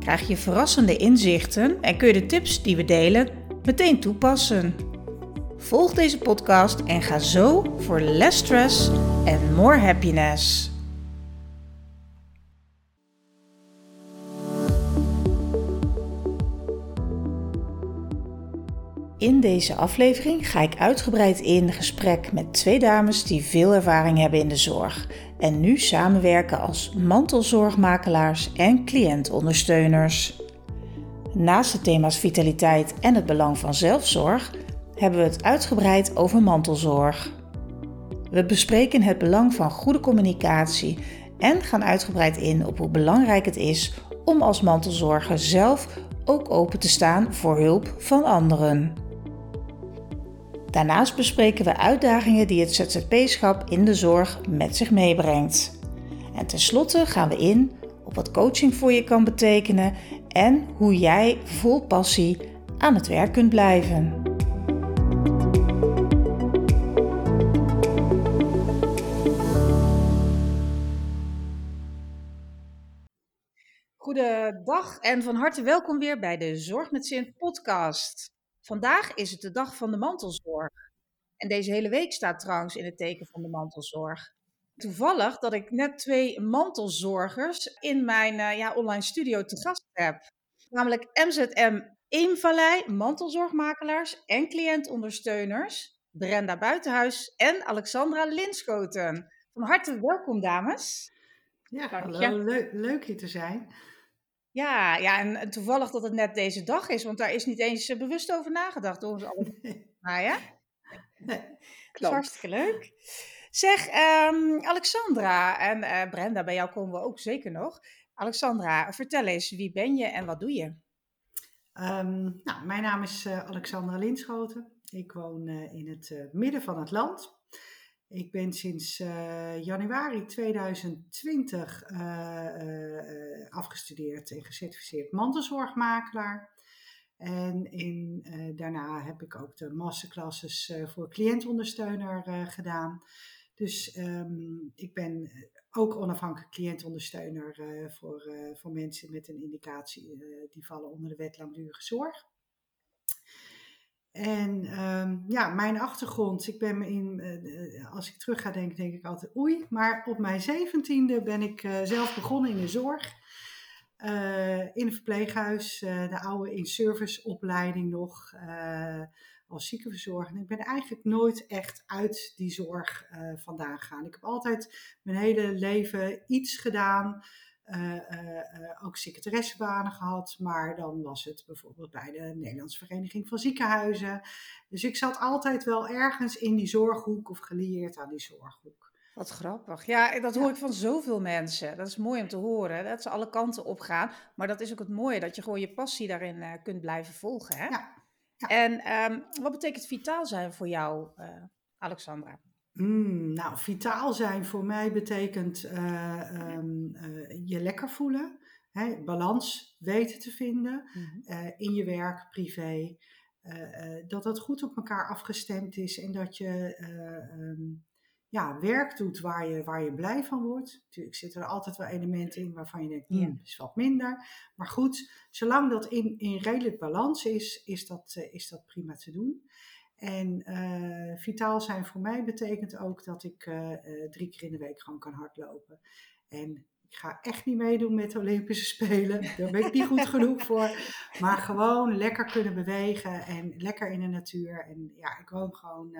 krijg je verrassende inzichten en kun je de tips die we delen meteen toepassen. Volg deze podcast en ga zo voor less stress en more happiness. In deze aflevering ga ik uitgebreid in gesprek met twee dames die veel ervaring hebben in de zorg en nu samenwerken als mantelzorgmakelaars en cliëntondersteuners. Naast de thema's vitaliteit en het belang van zelfzorg hebben we het uitgebreid over mantelzorg. We bespreken het belang van goede communicatie en gaan uitgebreid in op hoe belangrijk het is om als mantelzorger zelf ook open te staan voor hulp van anderen. Daarnaast bespreken we uitdagingen die het ZZP-schap in de zorg met zich meebrengt. En tenslotte gaan we in op wat coaching voor je kan betekenen en hoe jij vol passie aan het werk kunt blijven. Goedendag en van harte welkom weer bij de Zorg met Zin podcast. Vandaag is het de dag van de mantelzorg. En deze hele week staat trouwens in het teken van de mantelzorg. Toevallig dat ik net twee mantelzorgers in mijn uh, ja, online studio te gast heb. Namelijk MZM Eemvallei, mantelzorgmakelaars en cliëntondersteuners. Brenda Buitenhuis en Alexandra Linschoten. Van harte welkom, dames. Ja, leuk hier te zijn. Ja, ja, en toevallig dat het net deze dag is, want daar is niet eens eh, bewust over nagedacht door ons allen. Nou ja, klopt. hartstikke leuk. Zeg, um, Alexandra en uh, Brenda, bij jou komen we ook zeker nog. Alexandra, vertel eens, wie ben je en wat doe je? Um, nou, mijn naam is uh, Alexandra Linschoten. Ik woon uh, in het midden van het land. Ik ben sinds uh, januari 2020 uh, uh, afgestudeerd en gecertificeerd mantelzorgmakelaar. En in, daarna heb ik ook de masterclasses voor cliëntondersteuner gedaan. Dus um, ik ben ook onafhankelijk cliëntondersteuner voor, voor mensen met een indicatie die vallen onder de wet langdurige zorg. En um, ja, mijn achtergrond, ik ben in, uh, als ik terug ga denken, denk ik altijd oei. Maar op mijn zeventiende ben ik uh, zelf begonnen in de zorg. In een verpleeghuis, de oude in-service opleiding nog, als ziekenverzorger. En ik ben eigenlijk nooit echt uit die zorg vandaan gegaan. Ik heb altijd mijn hele leven iets gedaan ook secretaressebanen gehad, maar dan was het bijvoorbeeld bij de Nederlandse Vereniging van Ziekenhuizen. Dus ik zat altijd wel ergens in die zorghoek of gelieerd aan die zorghoek. Wat grappig. Ja, dat hoor ik van zoveel mensen. Dat is mooi om te horen, dat ze alle kanten op gaan. Maar dat is ook het mooie, dat je gewoon je passie daarin kunt blijven volgen. Hè? Ja. ja. En um, wat betekent vitaal zijn voor jou, Alexandra? Mm, nou, vitaal zijn voor mij betekent uh, um, uh, je lekker voelen, hè, balans weten te vinden mm-hmm. uh, in je werk, privé. dat dat goed op elkaar afgestemd is en dat je um, ja, werk doet waar je, waar je blij van wordt. Natuurlijk zitten er altijd wel elementen in waarvan je denkt, mm, is wat minder. Maar goed, zolang dat in, in redelijk balans is, is dat, is dat prima te doen. En uh, vitaal zijn voor mij betekent ook dat ik uh, uh, drie keer in de week gewoon kan hardlopen. En ik ga echt niet meedoen met de Olympische Spelen. Daar ben ik niet goed genoeg voor. Maar gewoon lekker kunnen bewegen en lekker in de natuur. En ja, ik woon gewoon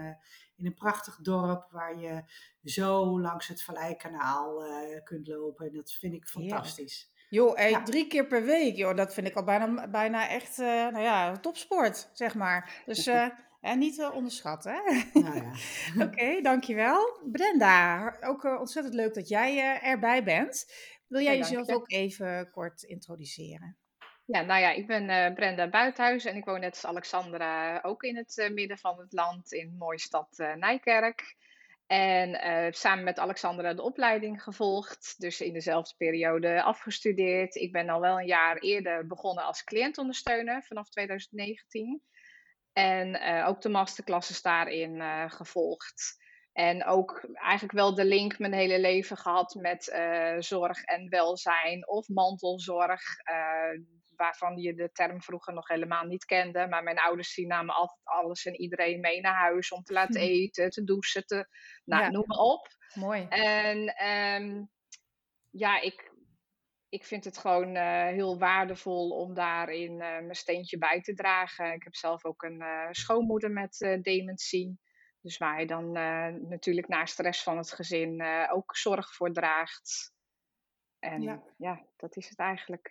in een prachtig dorp waar je zo langs het Valleikanaal kunt lopen. En dat vind ik fantastisch. Joh, hey, ja. drie keer per week, joh, dat vind ik al bijna, bijna echt, nou ja, topsport, zeg maar. Dus En niet uh, onderschatten. Hè? Nou ja. Oké, okay, dankjewel. Brenda, ook uh, ontzettend leuk dat jij uh, erbij bent. Wil jij ja, jezelf je. ook even kort introduceren? Ja, nou ja, ik ben uh, Brenda Buithuis en ik woon net als Alexandra ook in het midden van het land in mooie stad Nijkerk. En samen met Alexandra de opleiding gevolgd, dus in dezelfde periode afgestudeerd. Ik ben al wel een jaar eerder begonnen als cliëntondersteuner vanaf 2019. En ook de masterclasses daarin gevolgd. En ook eigenlijk wel de link mijn hele leven gehad met uh, zorg en welzijn of mantelzorg. Waarvan je de term vroeger nog helemaal niet kende. Maar mijn ouders die namen altijd alles en iedereen mee naar huis om te laten eten, te douchen, te, nou, noem maar op. Mooi. En um, ja, ik, ik vind het gewoon uh, heel waardevol om daarin mijn steentje bij te dragen. Ik heb zelf ook een schoonmoeder met dementie. Dus waar je dan natuurlijk naast de rest van het gezin ook zorg voor draagt. En ja, ja dat is het eigenlijk.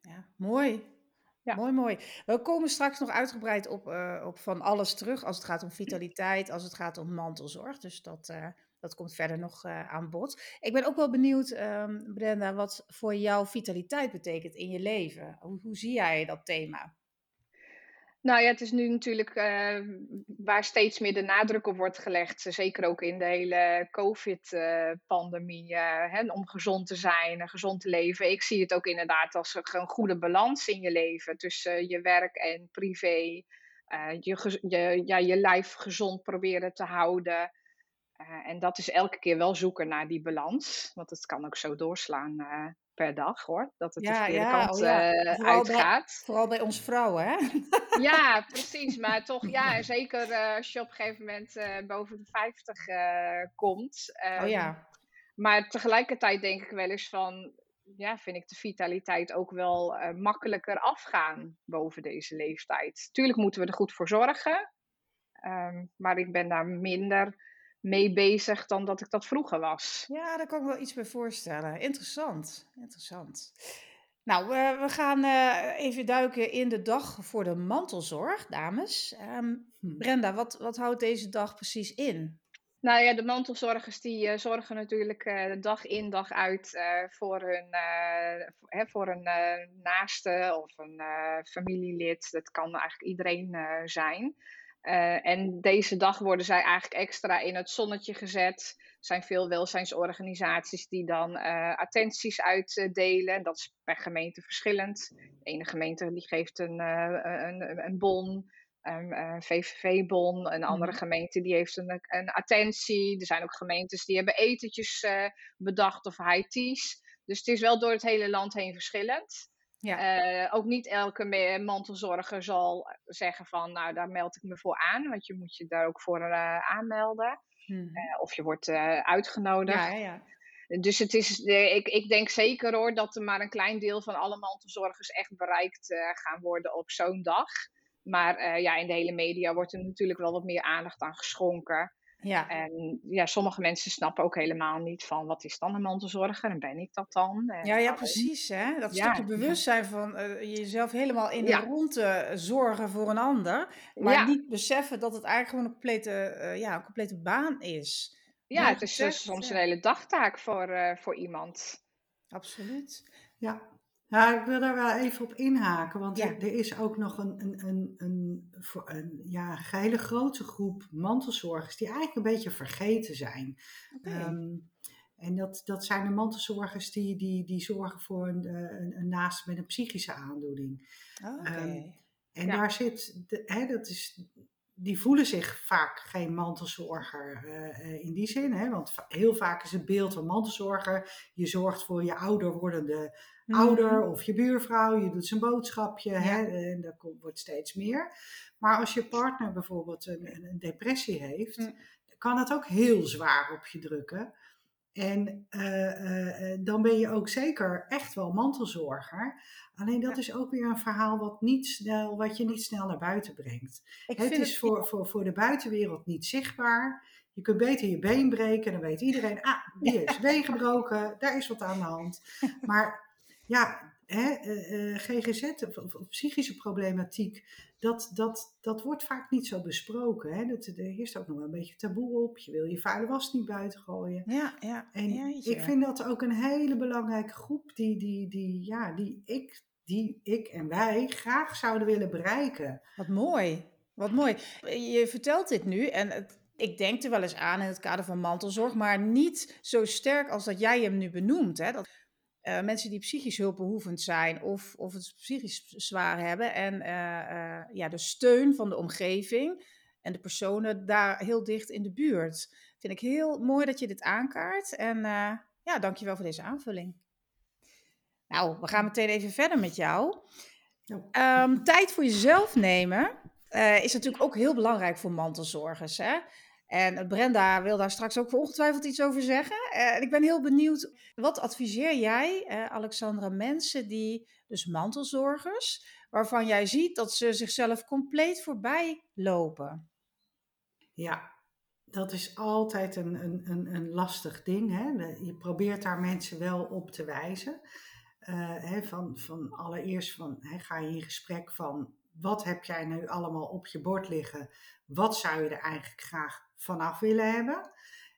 Ja, mooi. Ja. Mooi, mooi. We komen straks nog uitgebreid op, op van alles terug als het gaat om vitaliteit, als het gaat om mantelzorg. Dus dat, dat komt verder nog aan bod. Ik ben ook wel benieuwd, um, Brenda, wat voor jou vitaliteit betekent in je leven. Hoe, hoe zie jij dat thema? Nou ja, het is nu natuurlijk uh, waar steeds meer de nadruk op wordt gelegd. Zeker ook in de hele COVID-pandemie. Uh, om gezond te zijn, gezond te leven. Ik zie het ook inderdaad als een goede balans in je leven tussen je werk en privé. Je, je, ja, je lijf gezond proberen te houden. En dat is elke keer wel zoeken naar die balans. Want het kan ook zo doorslaan per dag hoor. Dat het ja, de verkeerde ja, kant oh, ja. uh, vooral uitgaat. Bij, vooral bij ons vrouwen, hè? Ja, precies. Maar toch, ja, zeker als je op een gegeven moment boven de 50 komt. Um, oh ja. Ehm, maar tegelijkertijd denk ik wel eens van, ja, vind ik de vitaliteit ook wel makkelijker afgaan boven deze leeftijd. Tuurlijk moeten we er goed voor zorgen. Um, maar ik ben daar minder mee bezig dan dat ik dat vroeger was. Ja, daar kan ik wel iets bij voorstellen. Interessant, interessant. Nou, we, we gaan uh, even duiken in de dag voor de mantelzorg, dames. Um, Brenda, wat, wat houdt deze dag precies in? Nou ja, de mantelzorgers die uh, zorgen natuurlijk uh, dag in dag uit voor hun, voor een naaste of een familielid. Dat kan eigenlijk iedereen zijn. Uh, en deze dag worden zij eigenlijk extra in het zonnetje gezet. Er zijn veel welzijnsorganisaties die dan uh, attenties uitdelen. Dat is per gemeente verschillend. De ene gemeente die geeft een, uh, een, een bon, een VVV-bon. Een andere mhm. gemeente die heeft een, een attentie. Er zijn ook gemeentes die hebben etentjes bedacht of high teas. Dus het is wel door het hele land heen verschillend. Ja. Uh, ook niet elke mantelzorger zal zeggen van, nou daar meld ik me voor aan, want je moet je daar ook voor uh, aanmelden. Hmm. Uh, of je wordt uitgenodigd. Ja, ja, Dus het is, ik, ik denk zeker hoor dat er maar een klein deel van alle mantelzorgers echt bereikt gaan worden op zo'n dag. Maar ja, in de hele media wordt er natuurlijk wel wat meer aandacht aan geschonken. Ja. En ja, sommige mensen snappen ook helemaal niet van wat is dan een mantelzorger en ben ik dat dan? En ja, ja, precies. Hè? Dat stukje bewustzijn van uh, jezelf helemaal in de ronde zorgen voor een ander. Maar niet beseffen dat het eigenlijk gewoon een complete, uh, ja, een complete baan is. Ja, het is dus soms een hele dagtaak voor, uh, voor iemand. Absoluut. Ja, ja, ik wil daar wel even op inhaken, want er, is ook nog een, een, een, een, een ja, hele grote groep mantelzorgers die eigenlijk een beetje vergeten zijn. Okay. Um, ehm, en dat, dat zijn de mantelzorgers die, die, die zorgen voor een, eh, een, een naast met een psychische aandoening. Okay. um, en ja. daar zit, de, hè, dat is die voelen zich vaak geen mantelzorger uh, in die zin. Hè? Want heel vaak is het beeld van mantelzorger. Je zorgt voor je ouder wordende mm. ouder of je buurvrouw. Je doet zijn boodschapje. Hè? En dat wordt steeds meer. Maar als je partner bijvoorbeeld een, een depressie heeft, mm. kan het ook heel zwaar op je drukken. En uh, uh, dan ben je ook zeker echt wel mantelzorger. Alleen dat is ook weer een verhaal wat, niet snel, wat je niet snel naar buiten brengt. het is voor, voor, voor de buitenwereld niet zichtbaar. Je kunt beter je been breken, dan weet iedereen, ah, die heeft zijn been gebroken, daar is wat aan de hand. Maar ja, hè, uh, GGZ of, of, psychische problematiek, dat, dat, dat wordt vaak niet zo besproken. Hè? Dat, er heerst ook nog wel een beetje taboe op. Je wil je vuile was niet buiten gooien. Ja, ja. En ik vind dat ook een hele belangrijke groep die, die, die, ja, die ik die ik en wij graag zouden willen bereiken. Wat mooi, wat mooi. Je vertelt dit nu en het, ik denk er wel eens aan in het kader van mantelzorg, maar niet zo sterk als dat jij hem nu benoemt. Hè? Dat, uh, mensen die psychisch hulpbehoevend zijn of, of het psychisch zwaar hebben en uh, uh, ja, de steun van de omgeving en de personen daar heel dicht in de buurt. Vind ik heel mooi dat je dit aankaart en ja, dankjewel voor deze aanvulling. Nou, we gaan meteen even verder met jou. Um, tijd voor jezelf nemen is natuurlijk ook heel belangrijk voor mantelzorgers. Hè? En Brenda wil daar straks ook ongetwijfeld iets over zeggen. En uh, ik ben heel benieuwd, wat adviseer jij, uh, Alexandra, mensen die, dus mantelzorgers, waarvan jij ziet dat ze zichzelf compleet voorbij lopen? Ja, dat is altijd een, een, een, lastig ding. Hè? Je probeert daar mensen wel op te wijzen. Hè, van, van allereerst van, hè, ga je in gesprek van wat heb jij nu allemaal op je bord liggen? Wat zou je er eigenlijk graag vanaf willen hebben.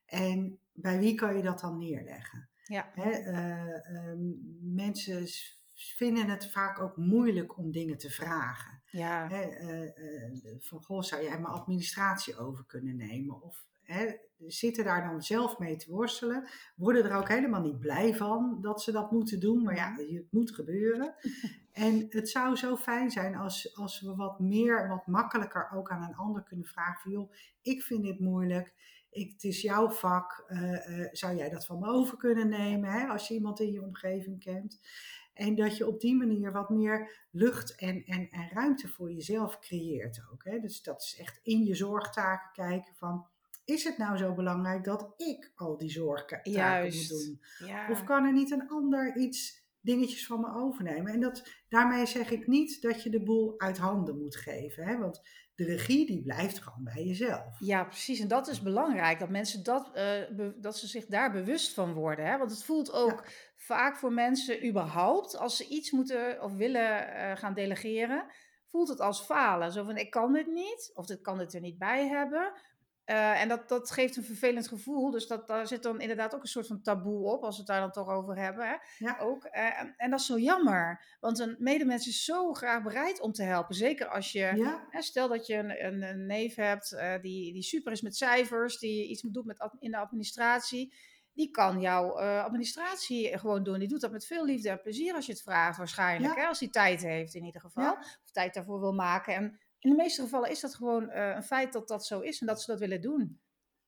En bij wie kan je dat dan neerleggen? Ja. Hè, uh, uh, mensen vinden het vaak ook moeilijk om dingen te vragen. Ja. Hè, uh, van, goh, zou jij mijn administratie over kunnen nemen? Of hè, zitten daar dan zelf mee te worstelen. Worden er ook helemaal niet blij van dat ze dat moeten doen. Maar ja, het moet gebeuren. En het zou zo fijn zijn als, als we wat meer, wat makkelijker ook aan een ander kunnen vragen. Van joh, ik vind dit moeilijk. Ik, het is jouw vak. Uh, uh, zou jij dat van me over kunnen nemen? Hè, als je iemand in je omgeving kent. En dat je op die manier wat meer lucht en, en, en ruimte voor jezelf creëert ook. Hè. Dus dat is echt in je zorgtaken kijken van is het nou zo belangrijk dat ik al die zorgtaken moet doen? Ja. Of kan er niet een ander iets dingetjes van me overnemen? En dat, daarmee zeg ik niet dat je de boel uit handen moet geven. Hè? Want de regie die blijft gewoon bij jezelf. Ja, precies. En dat is belangrijk, dat mensen dat, uh, dat ze zich daar bewust van worden. Hè? Want het voelt ook ja. vaak voor mensen überhaupt, als ze iets moeten of willen uh, gaan delegeren, voelt het als falen. Zo van, ik kan dit niet, of ik kan dit er niet bij hebben. Uh, en dat, dat geeft een vervelend gevoel. Dus dat, daar zit dan inderdaad ook een soort van taboe op, als we het daar dan toch over hebben. Hè? Ja. Ook. Uh, en, en dat is zo jammer. Want een medemens is zo graag bereid om te helpen. Zeker als je, ja. hè, stel dat je een, een, een neef hebt uh, die, die super is met cijfers, die iets doet met, in de administratie. Die kan jouw administratie gewoon doen. Die doet dat met veel liefde en plezier als je het vraagt, waarschijnlijk. Ja. Hè? Als hij tijd heeft in ieder geval. Of tijd daarvoor wil maken. En in de meeste gevallen is dat gewoon uh, een feit dat dat zo is en dat ze dat willen doen.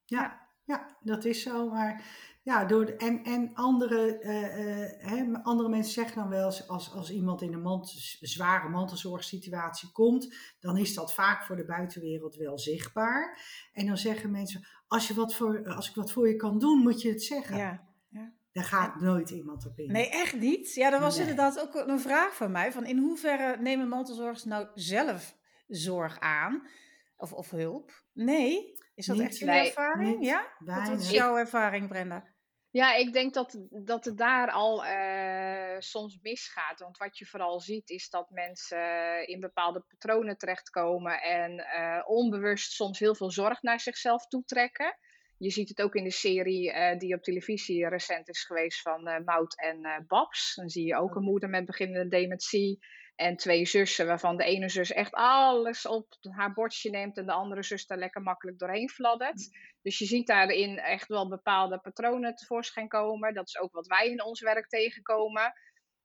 Ja, ja, dat is zo. Maar ja, door de, en, en andere, uh, uh, hè, andere mensen zeggen dan wel eens, als, als iemand in een mant, zware mantelzorgsituatie komt, dan is dat vaak voor de buitenwereld wel zichtbaar. En dan zeggen mensen, als, je wat voor, als ik wat voor je kan doen, moet je het zeggen. Ja. Ja. Daar gaat nooit iemand op in. Nee, echt niet. Ja, dat was nee. inderdaad ook een vraag van mij. Van in hoeverre nemen mantelzorgers nou zelf zorg aan? Of, of hulp? Nee. Is dat niet, echt jullie ervaring? Niet, ja? Wat is jouw ervaring, Brenda? Ja, ik denk dat, dat het daar al uh, soms misgaat. Want wat je vooral ziet is dat mensen in bepaalde patronen terechtkomen en uh, onbewust soms heel veel zorg naar zichzelf toetrekken. Je ziet het ook in de serie uh, die op televisie recent is geweest van Mout en Babs. Dan zie je ook een moeder met beginnende dementie en twee zussen, waarvan de ene zus echt alles op haar bordje neemt en de andere zus daar lekker makkelijk doorheen fladdert. Dus je ziet daarin echt wel bepaalde patronen tevoorschijn komen. Dat is ook wat wij in ons werk tegenkomen.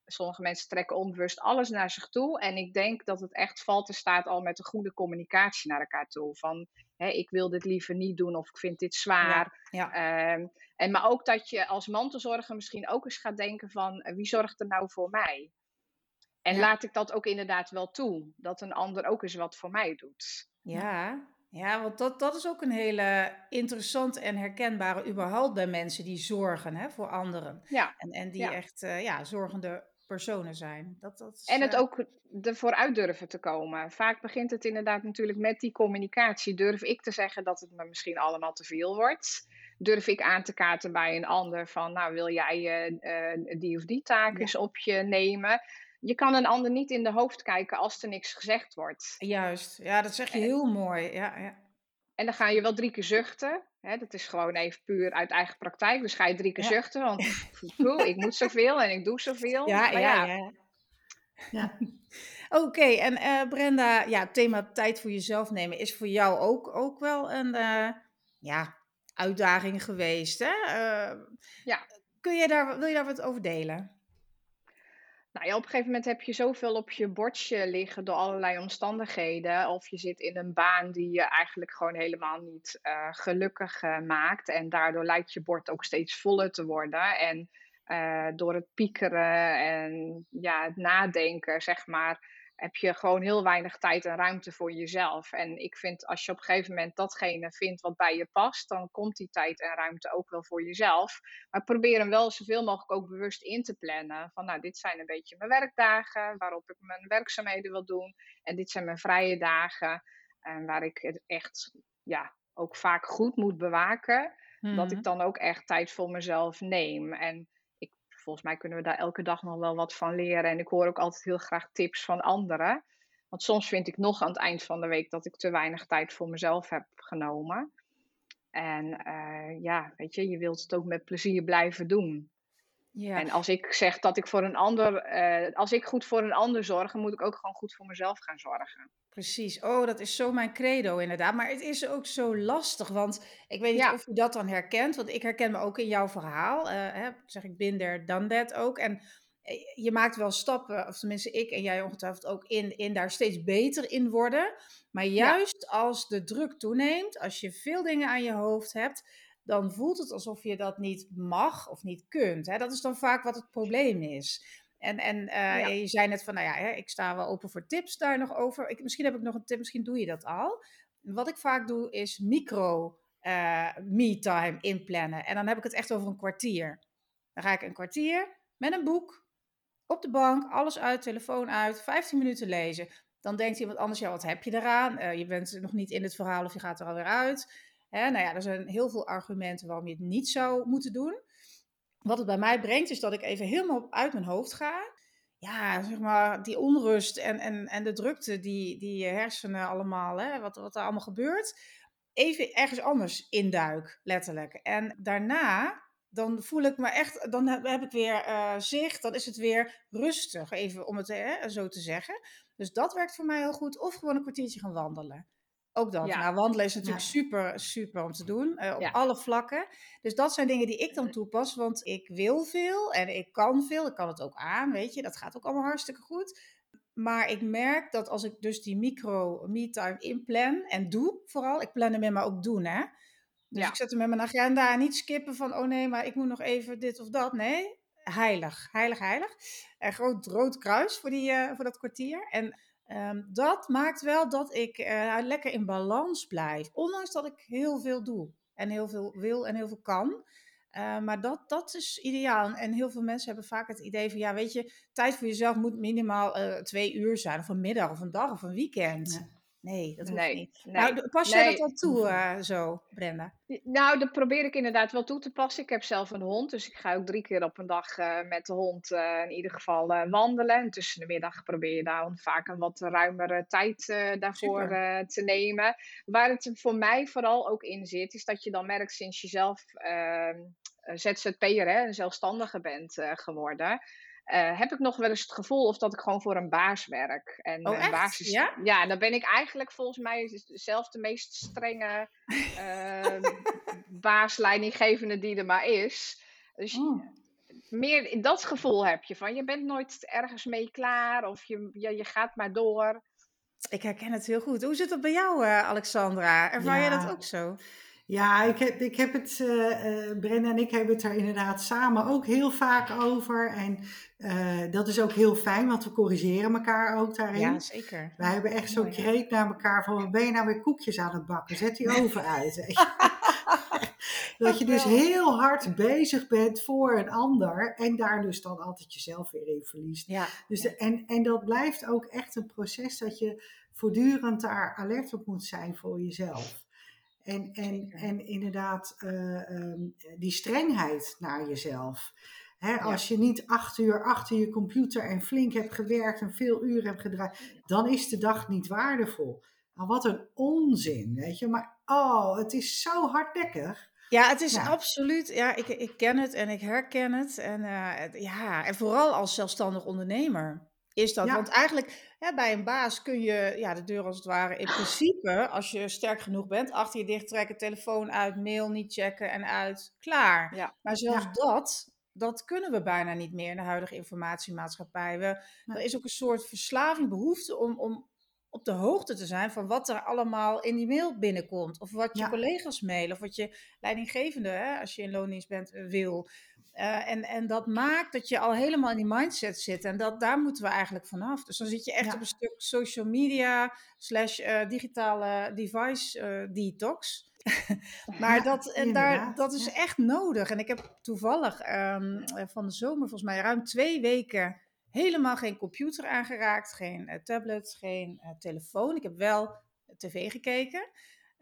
Sommige mensen trekken onbewust alles naar zich toe. En ik denk dat het echt valt te staat al met een goede communicatie naar elkaar toe. Van hè, ik wil dit liever niet doen of ik vind dit zwaar. Ja, ja. Um, en maar ook dat je als mantelzorger misschien ook eens gaat denken van wie zorgt er nou voor mij? En Ja. laat ik dat ook inderdaad wel toe. Dat een ander ook eens wat voor mij doet. Ja, ja want dat, dat is ook een hele interessante en herkenbare überhaupt bij mensen die zorgen hè, voor anderen. Ja. En, en die Ja. echt eh, ja, zorgende personen zijn. Dat, dat is, En het eh, ook ervoor uit durven te komen. Vaak begint het inderdaad natuurlijk met die communicatie. Durf ik te zeggen dat het me misschien allemaal te veel wordt? Durf ik aan te kaarten bij een ander van, nou wil jij eh, die of die taak Ja. eens op je nemen? Je kan een ander niet in de hoofd kijken als er niks gezegd wordt. Juist, ja, dat zeg je heel mooi. Ja, ja. En dan ga je wel drie keer zuchten. Hè, dat is gewoon even puur uit eigen praktijk. Dus ga je drie keer Ja. zuchten, want poeh, ik moet zoveel en ik doe zoveel. Ja, Maar ja, ja. Ja. Oké, en uh, Brenda, ja, het thema tijd voor jezelf nemen is voor jou ook, ook wel een uh, ja, uitdaging geweest. Hè? Uh, ja. Kun je daar, wil je daar wat over delen? Nou ja, op een gegeven moment heb je zoveel op je bordje liggen door allerlei omstandigheden. Of je zit in een baan die je eigenlijk gewoon helemaal niet uh, gelukkig uh, maakt. En daardoor lijkt je bord ook steeds voller te worden. En uh, door het piekeren en ja, het nadenken, zeg maar, heb je gewoon heel weinig tijd en ruimte voor jezelf. En ik vind als je op een gegeven moment datgene vindt wat bij je past, dan komt die tijd en ruimte ook wel voor jezelf. Maar probeer hem wel zoveel mogelijk ook bewust in te plannen. Van nou, dit zijn een beetje mijn werkdagen, waarop ik mijn werkzaamheden wil doen. En dit zijn mijn vrije dagen, en waar ik het echt ja, ook vaak goed moet bewaken. Dat ik Mhm. dan ook echt tijd voor mezelf neem. En volgens mij kunnen we daar elke dag nog wel wat van leren. En ik hoor ook altijd heel graag tips van anderen. Want soms vind ik nog aan het eind van de week dat ik te weinig tijd voor mezelf heb genomen. En eh, ja, weet je, je wilt het ook met plezier blijven doen. Ja, En als ik zeg dat ik voor een ander, eh, als ik goed voor een ander zorg, dan moet ik ook gewoon goed voor mezelf gaan zorgen. precies. Oh, dat is zo mijn credo inderdaad. Maar het is ook zo lastig, want ik weet niet Ja, of je dat dan herkent, want ik herken me ook in jouw verhaal. eh, hè, zeg ik bin there, done that ook. En eh, je maakt wel stappen, of tenminste ik en jij ongetwijfeld ook, in, in daar steeds beter in worden. Maar ja, juist als de druk toeneemt, als je veel dingen aan je hoofd hebt, dan voelt het alsof je dat niet mag of niet kunt. Hè? Dat is dan vaak wat het probleem is. En, en eh, ja, je zei net van, nou ja, hè, ik sta wel open voor tips daar nog over. Ik, misschien heb ik nog een tip, misschien doe je dat al. Wat ik vaak doe, is micro eh, me-time inplannen. En dan heb ik het echt over een kwartier. Dan ga ik een kwartier met een boek op de bank, alles uit, telefoon uit, 15 minuten lezen. Dan denkt iemand anders, ja, wat heb je eraan? Eh, je bent nog niet in het verhaal of je gaat er alweer uit. Nou ja, er zijn heel veel argumenten waarom je het niet zou moeten doen. Wat het bij mij brengt, is dat ik even helemaal uit mijn hoofd ga. Ja, zeg maar, die onrust en, en, en de drukte die, die je hersenen allemaal, hè, wat, wat er allemaal gebeurt, even ergens anders induik, letterlijk. En daarna, dan voel ik me echt, dan heb, heb ik weer eh, zicht, dan is het weer rustig, even om het hè, zo te zeggen. Dus dat werkt voor mij heel goed. Of gewoon een kwartiertje gaan wandelen. Ook dat. ja, Nou, wandelen is natuurlijk Ja. super, super om te doen, eh, op ja, alle vlakken. Dus dat zijn dingen die ik dan toepas, want ik wil veel en ik kan veel. Ik kan het ook aan, weet je. Dat gaat ook allemaal hartstikke goed. Maar ik merk dat als ik dus die micro me-time inplan en doe, vooral, ik plan hem in, maar ook doen, hè. Dus ik zet hem in mijn agenda, niet skippen van, oh nee, maar ik moet nog even dit of dat. Nee, heilig, heilig, heilig. Een groot rood kruis voor, die, eh, voor dat kwartier. En ehm, dat maakt wel dat ik eh, lekker in balans blijf. Ondanks dat ik heel veel doe. En heel veel wil en heel veel kan. Eh, maar dat, dat is ideaal. En heel veel mensen hebben vaak het idee van, ja, weet je, tijd voor jezelf moet minimaal eh, twee uur zijn. Of een middag, of een dag, of een weekend. Ja. Nee, dat hoeft nee, niet. nee, Nou, pas jij dat al toe eh, zo, Brenda? Nou, dat probeer ik inderdaad wel toe te passen. Ik heb zelf een hond, dus ik ga ook drie keer op een dag eh, met de hond eh, in ieder geval wandelen. En tussen de middag probeer je daar vaak een wat ruimere tijd daarvoor te nemen. Waar het voor mij vooral ook in zit, is dat je dan merkt sinds je zelf ehm, eh, ZZP'er, een zelfstandige bent geworden. Eh, heb ik nog wel eens het gevoel of dat ik gewoon voor een baas werk. En Oh, een baas is, Ja? ja, dan ben ik eigenlijk volgens mij zelf de meest strenge eh, baas, leidinggevende die er maar is. Dus Oh. meer in dat gevoel heb je van je bent nooit ergens mee klaar of je, je, je gaat maar door. Ik herken het heel goed. Hoe zit dat bij jou, eh, Alexandra? Ervaar jij dat Ja, ook zo? Ja, ik heb, ik heb het, eh eh, Brenda en ik hebben het er inderdaad samen ook heel vaak over. En eh, dat is ook heel fijn, want we corrigeren elkaar ook Ja, daarin. zeker. Wij Ja, hebben echt zo'n kreet naar elkaar van, wat ben je nou weer koekjes aan het bakken? Zet die oven uit. Dat je dus heel hard bezig bent voor een ander en daar dus dan altijd jezelf weer in verliest. Ja, Dus ja, en, en dat blijft ook echt een proces dat je voortdurend daar alert op moet zijn voor jezelf. En, en, en inderdaad, eh, ehm, die strengheid naar jezelf. Hè, Ja, als je niet acht uur achter je computer en flink hebt gewerkt en veel uren hebt gedraaid, dan is de dag niet waardevol. Nou, wat een onzin, weet je. Maar oh, het is zo hardnekkig. Ja, het is Ja, absoluut. Ja, ik, ik ken het en ik herken het. En, eh, ja, en vooral als zelfstandig ondernemer. Is dat. Want eigenlijk hè, bij een baas kun je ja, de deur als het ware in principe, als je sterk genoeg bent, achter je dicht trekken, telefoon uit, mail niet checken en uit, klaar. Ja. Maar zelfs dat, dat kunnen we bijna niet meer in de huidige informatiemaatschappij. We, Er is ook een soort verslaving, behoefte om, om op de hoogte te zijn van wat er allemaal in die mail binnenkomt. Of wat je collega's mailen, of wat je leidinggevende, hè, als je in loondienst bent, wil. Uh, en, en dat maakt dat je al helemaal in die mindset zit. En dat, daar moeten we eigenlijk vanaf. Dus dan zit je echt op een stuk social media slash uh, digitale device uh, detox. maar ja, dat, en daar, dat is echt nodig. En ik heb toevallig um, van de zomer volgens mij ruim twee weken helemaal geen computer aangeraakt, geen tablet, geen telefoon. Ik heb wel tv gekeken.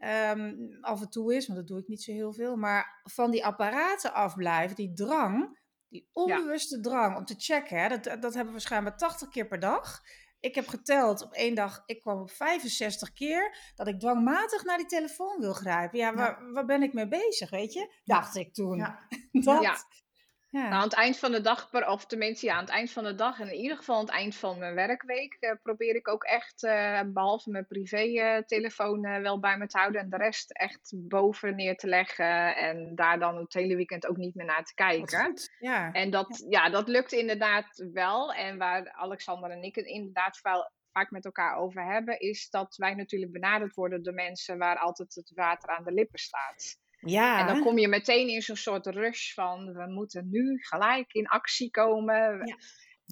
Um, af en toe is, want dat doe ik niet zo heel veel. Maar van die apparaten afblijven, die drang, die onbewuste drang om te checken, hè, dat, dat hebben we waarschijnlijk 80 keer per dag. Ik heb geteld op één dag, ik kwam op 65 keer dat ik dwangmatig naar die telefoon wil grijpen. Ja, waar, waar ben ik mee bezig, weet je? Dacht ik toen. Ja. dat, ja. Nou, aan het eind van de dag, of tenminste ja, aan het eind van de dag en in ieder geval aan het eind van mijn werkweek, uh, probeer ik ook echt, uh, behalve mijn privé-telefoon uh, wel bij me te houden en de rest echt boven neer te leggen en daar dan het hele weekend ook niet meer naar te kijken. Ja. En dat, ja. ja. dat lukt inderdaad wel. En waar Alexander en ik het inderdaad vaak met elkaar over hebben, is dat wij natuurlijk benaderd worden door mensen waar altijd het water aan de lippen staat. Ja. En dan kom je meteen in zo'n soort rush van we moeten nu gelijk in actie komen. Ja.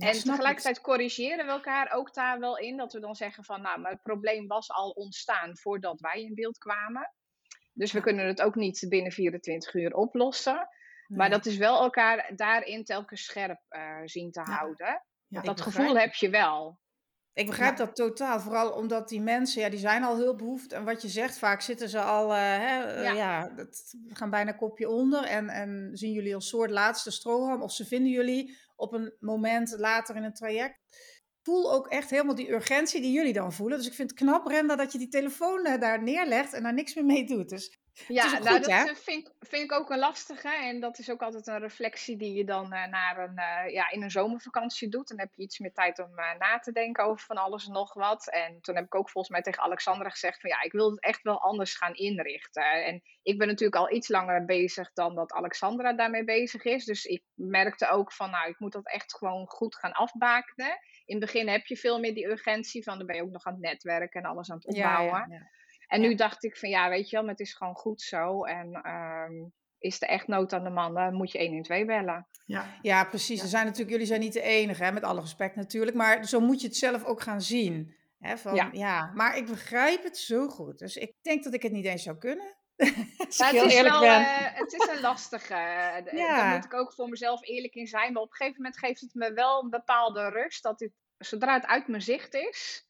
en tegelijkertijd corrigeren we elkaar ook daar wel in. Dat we dan zeggen van nou, maar het probleem was al ontstaan voordat wij in beeld kwamen. Dus we kunnen het ook niet binnen 24 uur oplossen. Maar dat is wel elkaar daarin telkens scherp uh, zien te houden. dat gevoel heb je wel. Ik begrijp dat totaal. Vooral omdat die mensen, ja, die zijn al heel behoefd. En wat je zegt, vaak zitten ze al, uh, hè, uh, ja, dat, gaan bijna kopje onder. En, en zien jullie als soort laatste strohalm. Of ze vinden jullie op een moment later in het traject. Voel ook echt helemaal die urgentie die jullie dan voelen. Dus ik vind het knap, Renda, dat je die telefoon uh, daar neerlegt en daar niks meer mee doet. Dus ja, nou, dat eh, vind, vind, ik ook een lastige. En dat is ook altijd een reflectie die je dan uh, naar een, uh, ja, in een zomervakantie doet. Dan heb je iets meer tijd om uh, na te denken over van alles en nog wat. En toen heb ik ook volgens mij tegen Alexandra gezegd van ja, ik wil het echt wel anders gaan inrichten. En ik ben natuurlijk al iets langer bezig dan dat Alexandra daarmee bezig is. Dus ik merkte ook van nou, ik moet dat echt gewoon goed gaan afbakenen. In het begin heb je veel meer die urgentie van dan ben je ook nog aan het netwerken en alles aan het opbouwen. Ja, ja, en nu dacht ik van ja, weet je wel, maar het is gewoon goed zo. En um, is er echt nood aan de man, dan moet je 112 bellen. Ja, ja precies. Er zijn natuurlijk, jullie zijn niet de enige, hè, met alle respect natuurlijk. Maar zo moet je het zelf ook gaan zien. Hè, van, ja. ja. maar ik begrijp het zo goed. Dus ik denk dat ik het niet eens zou kunnen. Als ja, het, is wel, uh, het is een lastige. Uh, ja. Daar moet ik ook voor mezelf eerlijk in zijn. Maar op een gegeven moment geeft het me wel een bepaalde rust. Dat dit, zodra het uit mijn zicht is,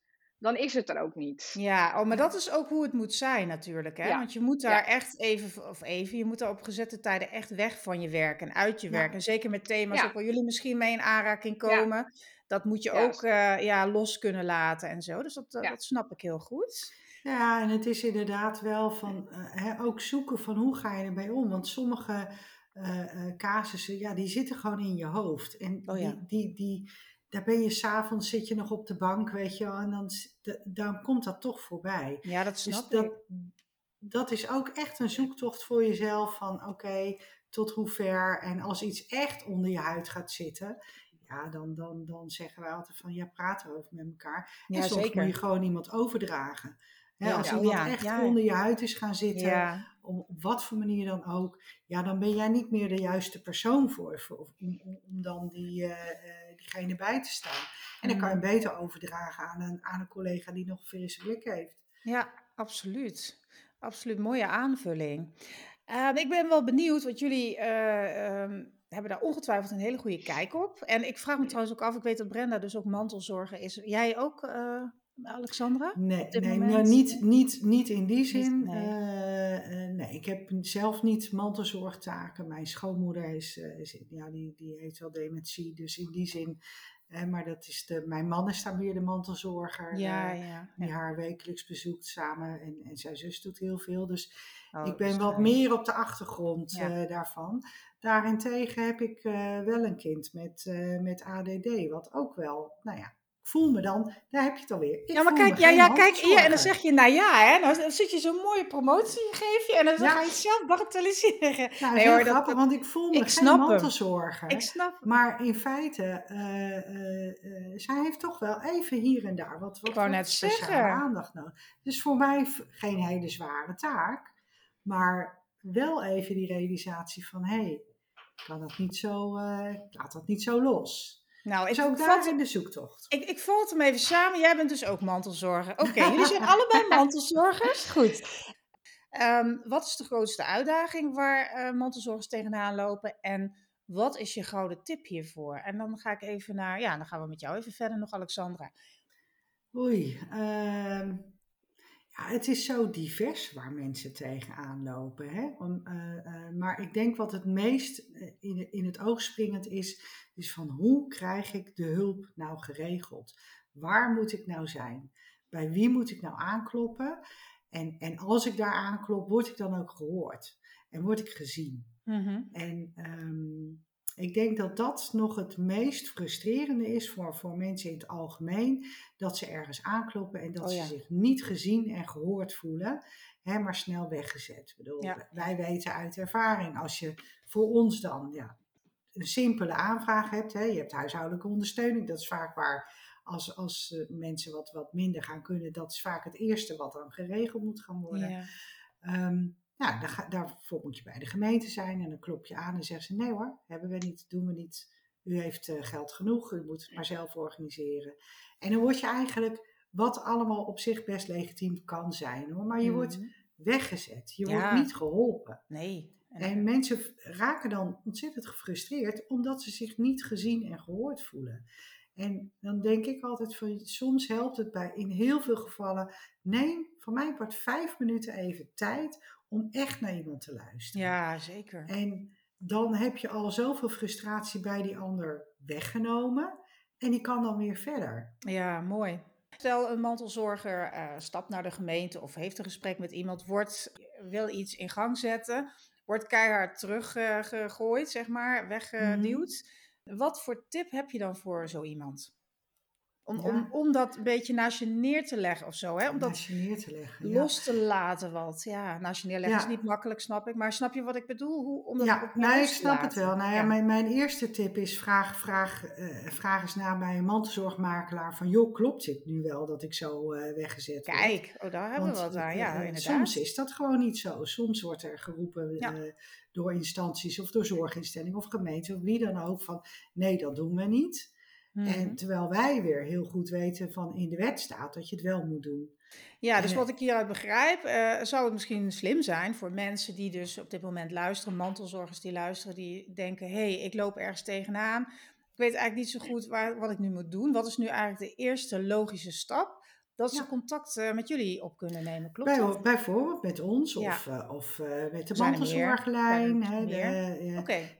dan is het er ook niet. Ja, oh, maar dat is ook hoe het moet zijn natuurlijk. Hè? Want je moet daar echt even, of even, je moet daar op gezette tijden echt weg van je werk en uit je werk. En zeker met thema's, ook waar jullie misschien mee in aanraking komen, dat moet je ook uh, ja, los kunnen laten en zo. Dus dat, eh, dat snap ik heel goed. Ja, en het is inderdaad wel van uh, hè, ook zoeken van hoe ga je ermee om. Want sommige casussen, ja, die zitten gewoon in je hoofd. En oh, die, die, die daar ben je s'avonds, zit je nog op de bank, weet je wel, en dan, dan komt dat toch voorbij. Ja, dat dus snap dus dat, dat is ook echt een zoektocht voor jezelf van oké, tot hoe ver. En als iets echt onder je huid gaat zitten, ja, dan, dan, dan zeggen wij altijd van ja, praten we over met elkaar. En soms zeker. moet je gewoon iemand overdragen. Hè, als iemand oh echt onder je huid is gaan zitten, op wat voor manier dan ook, ja, dan ben jij niet meer de juiste persoon voor, voor om, om, om, dan die, uh, diegene bij te staan. En dan kan je hem mm. beter overdragen aan een, aan een collega die nog een frisse blik heeft. Ja, absoluut. Absoluut, mooie aanvulling. Uh, ik ben wel benieuwd, wat jullie uh, um, hebben daar ongetwijfeld een hele goede kijk op. En ik vraag me trouwens ook af, ik weet dat Brenda dus ook mantelzorger is. Jij ook, uh, Alexandra? Nee, nee nou, niet, niet, niet in die zin. Nee. Uh, nee. ik heb zelf niet mantelzorgtaken. Mijn schoonmoeder is, uh, is, ja, die, die heeft wel dementie, dus in die zin. maar dat is de, mijn man is daar meer de mantelzorger. Ja, ja, die haar wekelijks bezoekt samen. En, en zijn zus doet heel veel. Dus oh, ik ben wat meer op de achtergrond daarvan. Daarentegen heb ik wel een kind met, met ADD, wat ook wel, nou ja, voel me dan, daar heb je het alweer. Ik ja, maar kijk, ja, ja, kijk, ja, en dan zeg je, nou ja, hè, nou, dan zit je zo'n mooie promotie, geef je, en dan Ja. ga je het zelf bagatelliseren. Nou, dat Nee, hoor, dat- grappig, want ik voel me ik geen mantelzorger. Ik snap. Maar in feite, eh, eh, eh, zij heeft toch wel even hier en daar wat, wat, wat net speciale aandacht nodig. Dus voor mij geen hele zware taak, maar wel even die realisatie van, hé, hey, kan dat niet zo, laat dat niet zo los. Nou, Dus ook daar in de zoektocht. Ik, ik het hem even samen. Jij bent dus ook mantelzorger. Oké, jullie zijn allebei mantelzorgers. Goed. Ehm, wat is de grootste uitdaging waar eh, mantelzorgers tegenaan lopen? En wat is je gouden tip hiervoor? En dan ga ik even naar, ja, dan gaan we met jou even verder nog, Alexandra. Oei, ehm, ja, het is zo divers waar mensen tegenaan lopen. Hè? Om, eh, eh, maar ik denk wat het meest eh, in, in het oog springend is, is van hoe krijg ik de hulp nou geregeld? Waar moet ik nou zijn? Bij wie moet ik nou aankloppen? En, en als ik daar aanklop, word ik dan ook gehoord? En word ik gezien? En ehm, ik denk dat dat nog het meest frustrerende is voor, voor mensen in het algemeen. Dat ze ergens aankloppen en dat Oh ja. ze zich niet gezien en gehoord voelen, hè, maar snel weggezet. Ik bedoel, Ja. Wij weten uit ervaring, als je voor ons dan ja, een simpele aanvraag hebt, hè, je hebt huishoudelijke ondersteuning, dat is vaak waar als, als eh, mensen wat, wat minder gaan kunnen, dat is vaak het eerste wat dan geregeld moet gaan worden. Ja. Ehm, nou, daar ga- daarvoor moet je bij de gemeente zijn en dan klop je aan en zeggen ze: nee hoor, hebben we niet, doen we niet. U heeft eh, geld genoeg, u moet het maar zelf organiseren. En dan word je eigenlijk, wat allemaal op zich best legitiem kan zijn hoor, maar je wordt Mhm. weggezet. Je Ja. wordt niet geholpen. Nee. En- En mensen raken dan ontzettend gefrustreerd omdat ze zich niet gezien en gehoord voelen. En dan denk ik altijd van soms helpt het bij in heel veel gevallen. Neem van mij part vijf minuten even tijd om echt naar iemand te luisteren. ja, zeker. En dan heb je al zoveel frustratie bij die ander weggenomen. En die kan dan weer verder. Ja, mooi. Stel een mantelzorger eh, stapt naar de gemeente of heeft een gesprek met iemand, wordt, wil iets in gang zetten, wordt keihard teruggegooid, zeg maar, weggeduwd. Wat voor tip heb je dan voor zo iemand? Om, om, Ja. om dat een beetje naast je neer te leggen of zo, hè? Om dat naast je neer te leggen. ja. los te laten wat. Ja, naast je neerleggen Ja. is niet makkelijk, snap ik. Maar snap je wat ik bedoel? Hoe, om dat Ja, nou, ik snap het wel. Nou ja. Mijn, mijn eerste tip is vraag, vraag, eh, vraag eens na bij een mantelzorgmakelaar van joh, klopt dit nu wel dat ik zo eh, weggezet word? Kijk, oh, daar hebben we wat aan. eh, Ja, inderdaad. soms is dat gewoon niet zo. Soms wordt er geroepen door instanties of door zorginstellingen of gemeenten of wie dan ook van nee, dat doen we niet. Mhm. En terwijl wij weer heel goed weten van in de wet staat dat je het wel moet doen. Ja, dus En, wat ik hieruit begrijp, eh, zou het misschien slim zijn voor mensen die dus op dit moment luisteren, mantelzorgers die luisteren, die denken, hé, hey, ik loop ergens tegenaan. Ik weet eigenlijk niet zo goed waar, wat ik nu moet doen. Wat is nu eigenlijk de eerste logische stap? Dat ze Ja. contact eh, met jullie op kunnen nemen, klopt Bij, dat? bijvoorbeeld met ons Ja. of, eh, of eh, met de mantelzorglijn.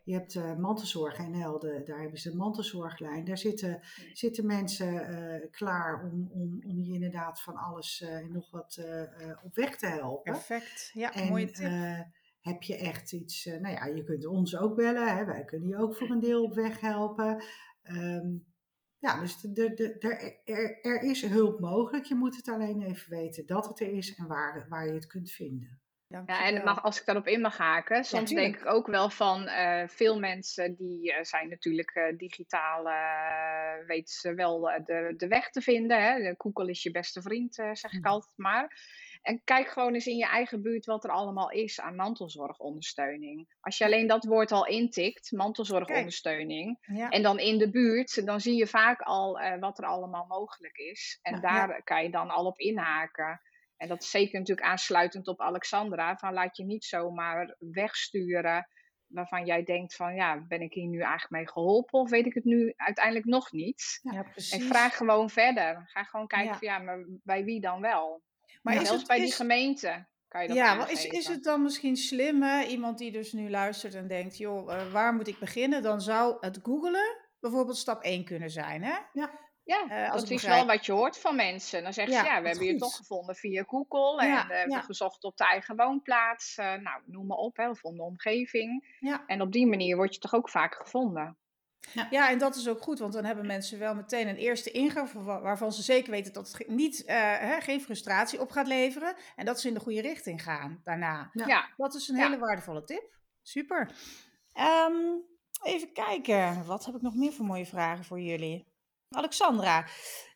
Je hebt mantelzorg NL, de, daar hebben ze de mantelzorglijn. Daar zitten, zitten mensen klaar om, om, om je inderdaad van alles en nog wat op weg te helpen. perfect. Ja, En mooie tip. heb je echt iets, nou ja, je kunt ons ook bellen. Hè, wij kunnen je ook voor een deel op weg helpen. Ehm, ja, dus de, de, de, er, er, er is hulp mogelijk. Je moet het alleen even weten dat het er is en waar, waar je het kunt vinden. Ja, en mag, als ik daarop in mag haken, soms denk ik ook wel van eh, veel mensen die eh, zijn natuurlijk eh, digitaal, eh, weten ze wel de, de weg te vinden. Hè? De Google is je beste vriend, eh, zeg ik Mhm. altijd maar. En kijk gewoon eens in je eigen buurt wat er allemaal is aan mantelzorgondersteuning. Als je alleen dat woord al intikt, mantelzorgondersteuning, Ja, en dan in de buurt, dan zie je vaak al eh, wat er allemaal mogelijk is. En Ja, daar kan je dan al op inhaken. En dat is zeker natuurlijk aansluitend op Alexandra. Van laat je niet zomaar wegsturen waarvan jij denkt van ja, ben ik hier nu eigenlijk mee geholpen of weet ik het nu uiteindelijk nog niet? ja, En precies. vraag gewoon verder. Ga gewoon kijken Ja. van ja, maar bij wie dan wel? Maar Ja, is het, bij die gemeente kan je dat Ja, maar is, is het dan misschien slim, hè? iemand die dus nu luistert en denkt, joh, eh, waar moet ik beginnen? Dan zou het googelen bijvoorbeeld stap 1 kunnen zijn, hè? Ja, Eh, als dat is wel wat je hoort van mensen. Dan zeggen Ja, ze, ja, we hebben je toch gevonden via Google. En Ja, eh, we hebben ja. gezocht op de eigen woonplaats. nou, noem maar op, hè, of om de omgeving. Ja. En op die manier word je toch ook vaak gevonden. Ja. ja. en dat is ook goed, want dan hebben mensen wel meteen een eerste ingang waarvan ze zeker weten dat het niet, uh, hè, geen frustratie op gaat leveren en dat ze in de goede richting gaan daarna. Ja. Dat is een hele waardevolle tip. Super. Um, even kijken, wat heb ik nog meer voor mooie vragen voor jullie? Alexandra,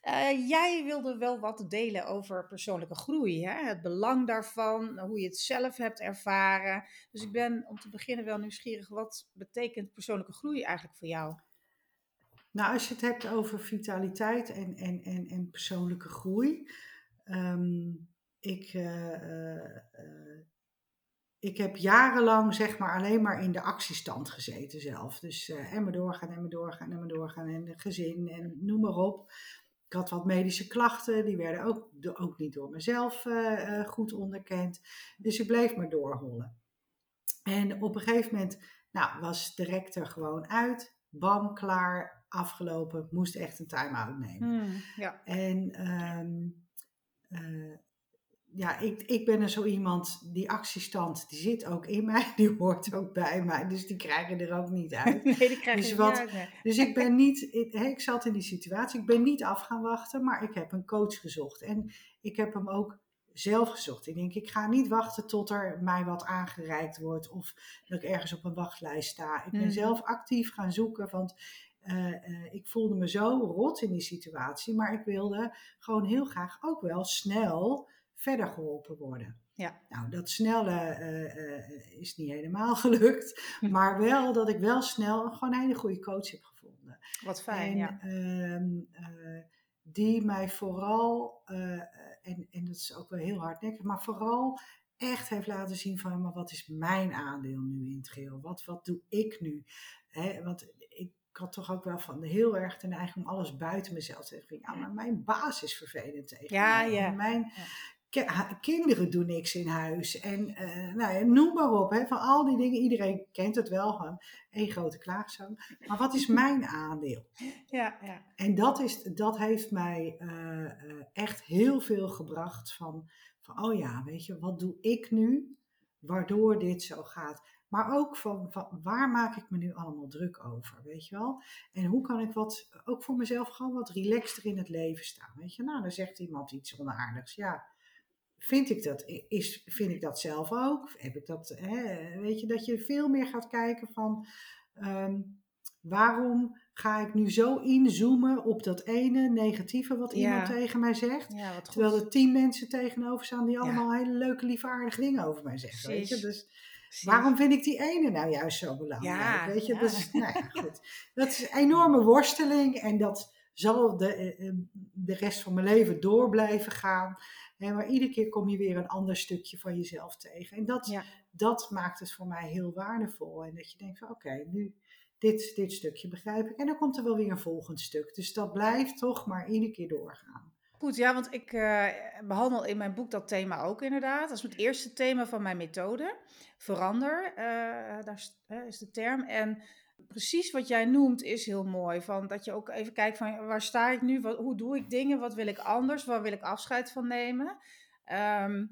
uh, jij wilde wel wat delen over persoonlijke groei. Hè? Het belang daarvan, hoe je het zelf hebt ervaren. Dus ik ben om te beginnen wel nieuwsgierig. Wat betekent persoonlijke groei eigenlijk voor jou? Nou, als je het hebt over vitaliteit en, en, en, en persoonlijke groei. Um, ik, uh, uh, ik heb jarenlang zeg maar alleen maar in de actiestand gezeten zelf. Dus uh, en maar doorgaan, en maar doorgaan, en maar doorgaan. En gezin en noem maar op. Ik had wat medische klachten, die werden ook, ook niet door mezelf uh, goed onderkend. Dus ik bleef maar doorhollen. En op een gegeven moment nou, was de rector gewoon uit. Bam, klaar, afgelopen. Moest echt een time-out nemen. Hmm, ja. En um, ja, ik, ik ben er zo iemand, die actiestand, die zit ook in mij, die hoort ook bij mij, dus die krijgen er ook niet uit. Nee, die krijgen dus wat, niet uit. Dus ik ben niet, ik, ik zat in die situatie, ik ben niet af gaan wachten, maar ik heb een coach gezocht. En ik heb hem ook zelf gezocht. Ik denk, ik ga niet wachten tot er mij wat aangereikt wordt of dat ik ergens op een wachtlijst sta. Ik ben hmm. zelf actief gaan zoeken, want uh, uh, ik voelde me zo rot in die situatie, maar ik wilde gewoon heel graag ook wel snel verder geholpen worden. Ja. Nou, dat snelle uh, is niet helemaal gelukt, hm. maar wel dat ik wel snel gewoon een hele goede coach heb gevonden. Wat fijn, en, ja. Uh, die mij vooral, en, en dat is ook wel heel hardnekkig, maar vooral echt heeft laten zien van, maar wat is mijn aandeel nu in het geheel? Wat, wat doe ik nu? Hè, want ik had toch ook wel van heel erg de neiging om alles buiten mezelf te zeggen. Ja, maar mijn baas is vervelend tegen ja, mij. Ja. Mijn, kinderen doen niks in huis. En uh, nou, noem maar op, hè, van al die dingen. Iedereen kent het wel, gewoon één grote klaagzang. Maar wat is mijn aandeel? Ja, ja. En dat, is, dat heeft mij uh, echt heel veel gebracht van, van, oh ja, weet je, wat doe ik nu waardoor dit zo gaat? Maar ook van, van waar maak ik me nu allemaal druk over, weet je wel? En hoe kan ik wat, ook voor mezelf gewoon wat relaxter in het leven staan, weet je? Nou, dan zegt iemand iets onaardigs, ja vind ik dat, is, vind ik dat zelf ook? Heb ik dat, hè, weet je, dat je veel meer gaat kijken van um, waarom ga ik nu zo inzoomen op dat ene negatieve wat iemand tegen mij zegt, ja, terwijl er tien mensen tegenover staan die allemaal hele leuke, lieve, aardige dingen over mij zeggen, weet je? Dus waarom vind ik die ene nou juist zo belangrijk, weet je? Dus, nou ja, goed. Dat is een enorme worsteling en dat zal de, eh, eh, de rest van mijn leven door blijven gaan maar iedere keer kom je weer een ander stukje van jezelf tegen. En dat, dat maakt het voor mij heel waardevol. En dat je denkt van oké, nu dit, dit stukje begrijp ik. En dan komt er wel weer een volgend stuk. Dus dat blijft toch maar iedere keer doorgaan. Goed, ja, want ik uh, behandel in mijn boek dat thema ook inderdaad. Dat is het eerste thema van mijn methode. Verander, uh, daar is de term. En precies wat jij noemt is heel mooi. Van dat je ook even kijkt van waar sta ik nu? Wat, hoe doe ik dingen? Wat wil ik anders? Waar wil ik afscheid van nemen? Ehm,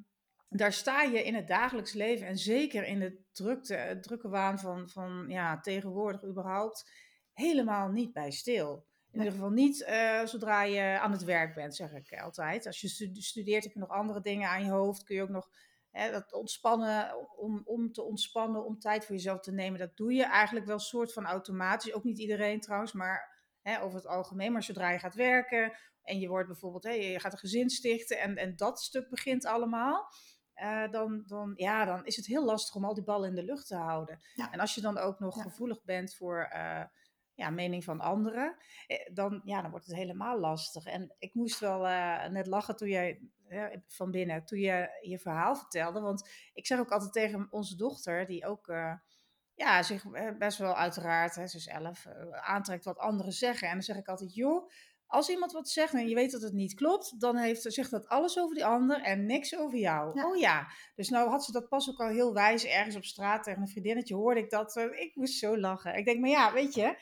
daar sta je in het dagelijks leven en zeker in de drukte, het drukke waan van, van ja, tegenwoordig überhaupt helemaal niet bij stil. In ieder geval niet uh, zodra je aan het werk bent, zeg ik altijd. Als je studeert heb je nog andere dingen aan je hoofd. Kun je ook nog Hè, dat ontspannen, om, om te ontspannen, om tijd voor jezelf te nemen, dat doe je eigenlijk wel soort van automatisch. Ook niet iedereen trouwens, maar hè, over het algemeen. Maar zodra je gaat werken en je wordt bijvoorbeeld, hè, je gaat een gezin stichten en, en dat stuk begint allemaal. Uh, dan, dan, ja, dan is het heel lastig om al die ballen in de lucht te houden. En als je dan ook nog gevoelig bent voor uh, ja, mening van anderen, eh, dan, ja, dan wordt het helemaal lastig. En ik moest wel net lachen toen jij van binnen toen je je verhaal vertelde. Want ik zeg ook altijd tegen onze dochter, die ook uh, ja, zich eh, best wel uiteraard, hè, ze is elf, uh, aantrekt wat anderen zeggen. En dan zeg ik altijd, joh, als iemand wat zegt en je weet dat het niet klopt, dan heeft, zegt dat alles over die ander en niks over jou. Oh ja. Dus nou had ze dat pas ook al heel wijs ergens op straat tegen een vriendinnetje, hoorde ik dat. ik moest zo lachen. Ik denk, maar ja, weet je,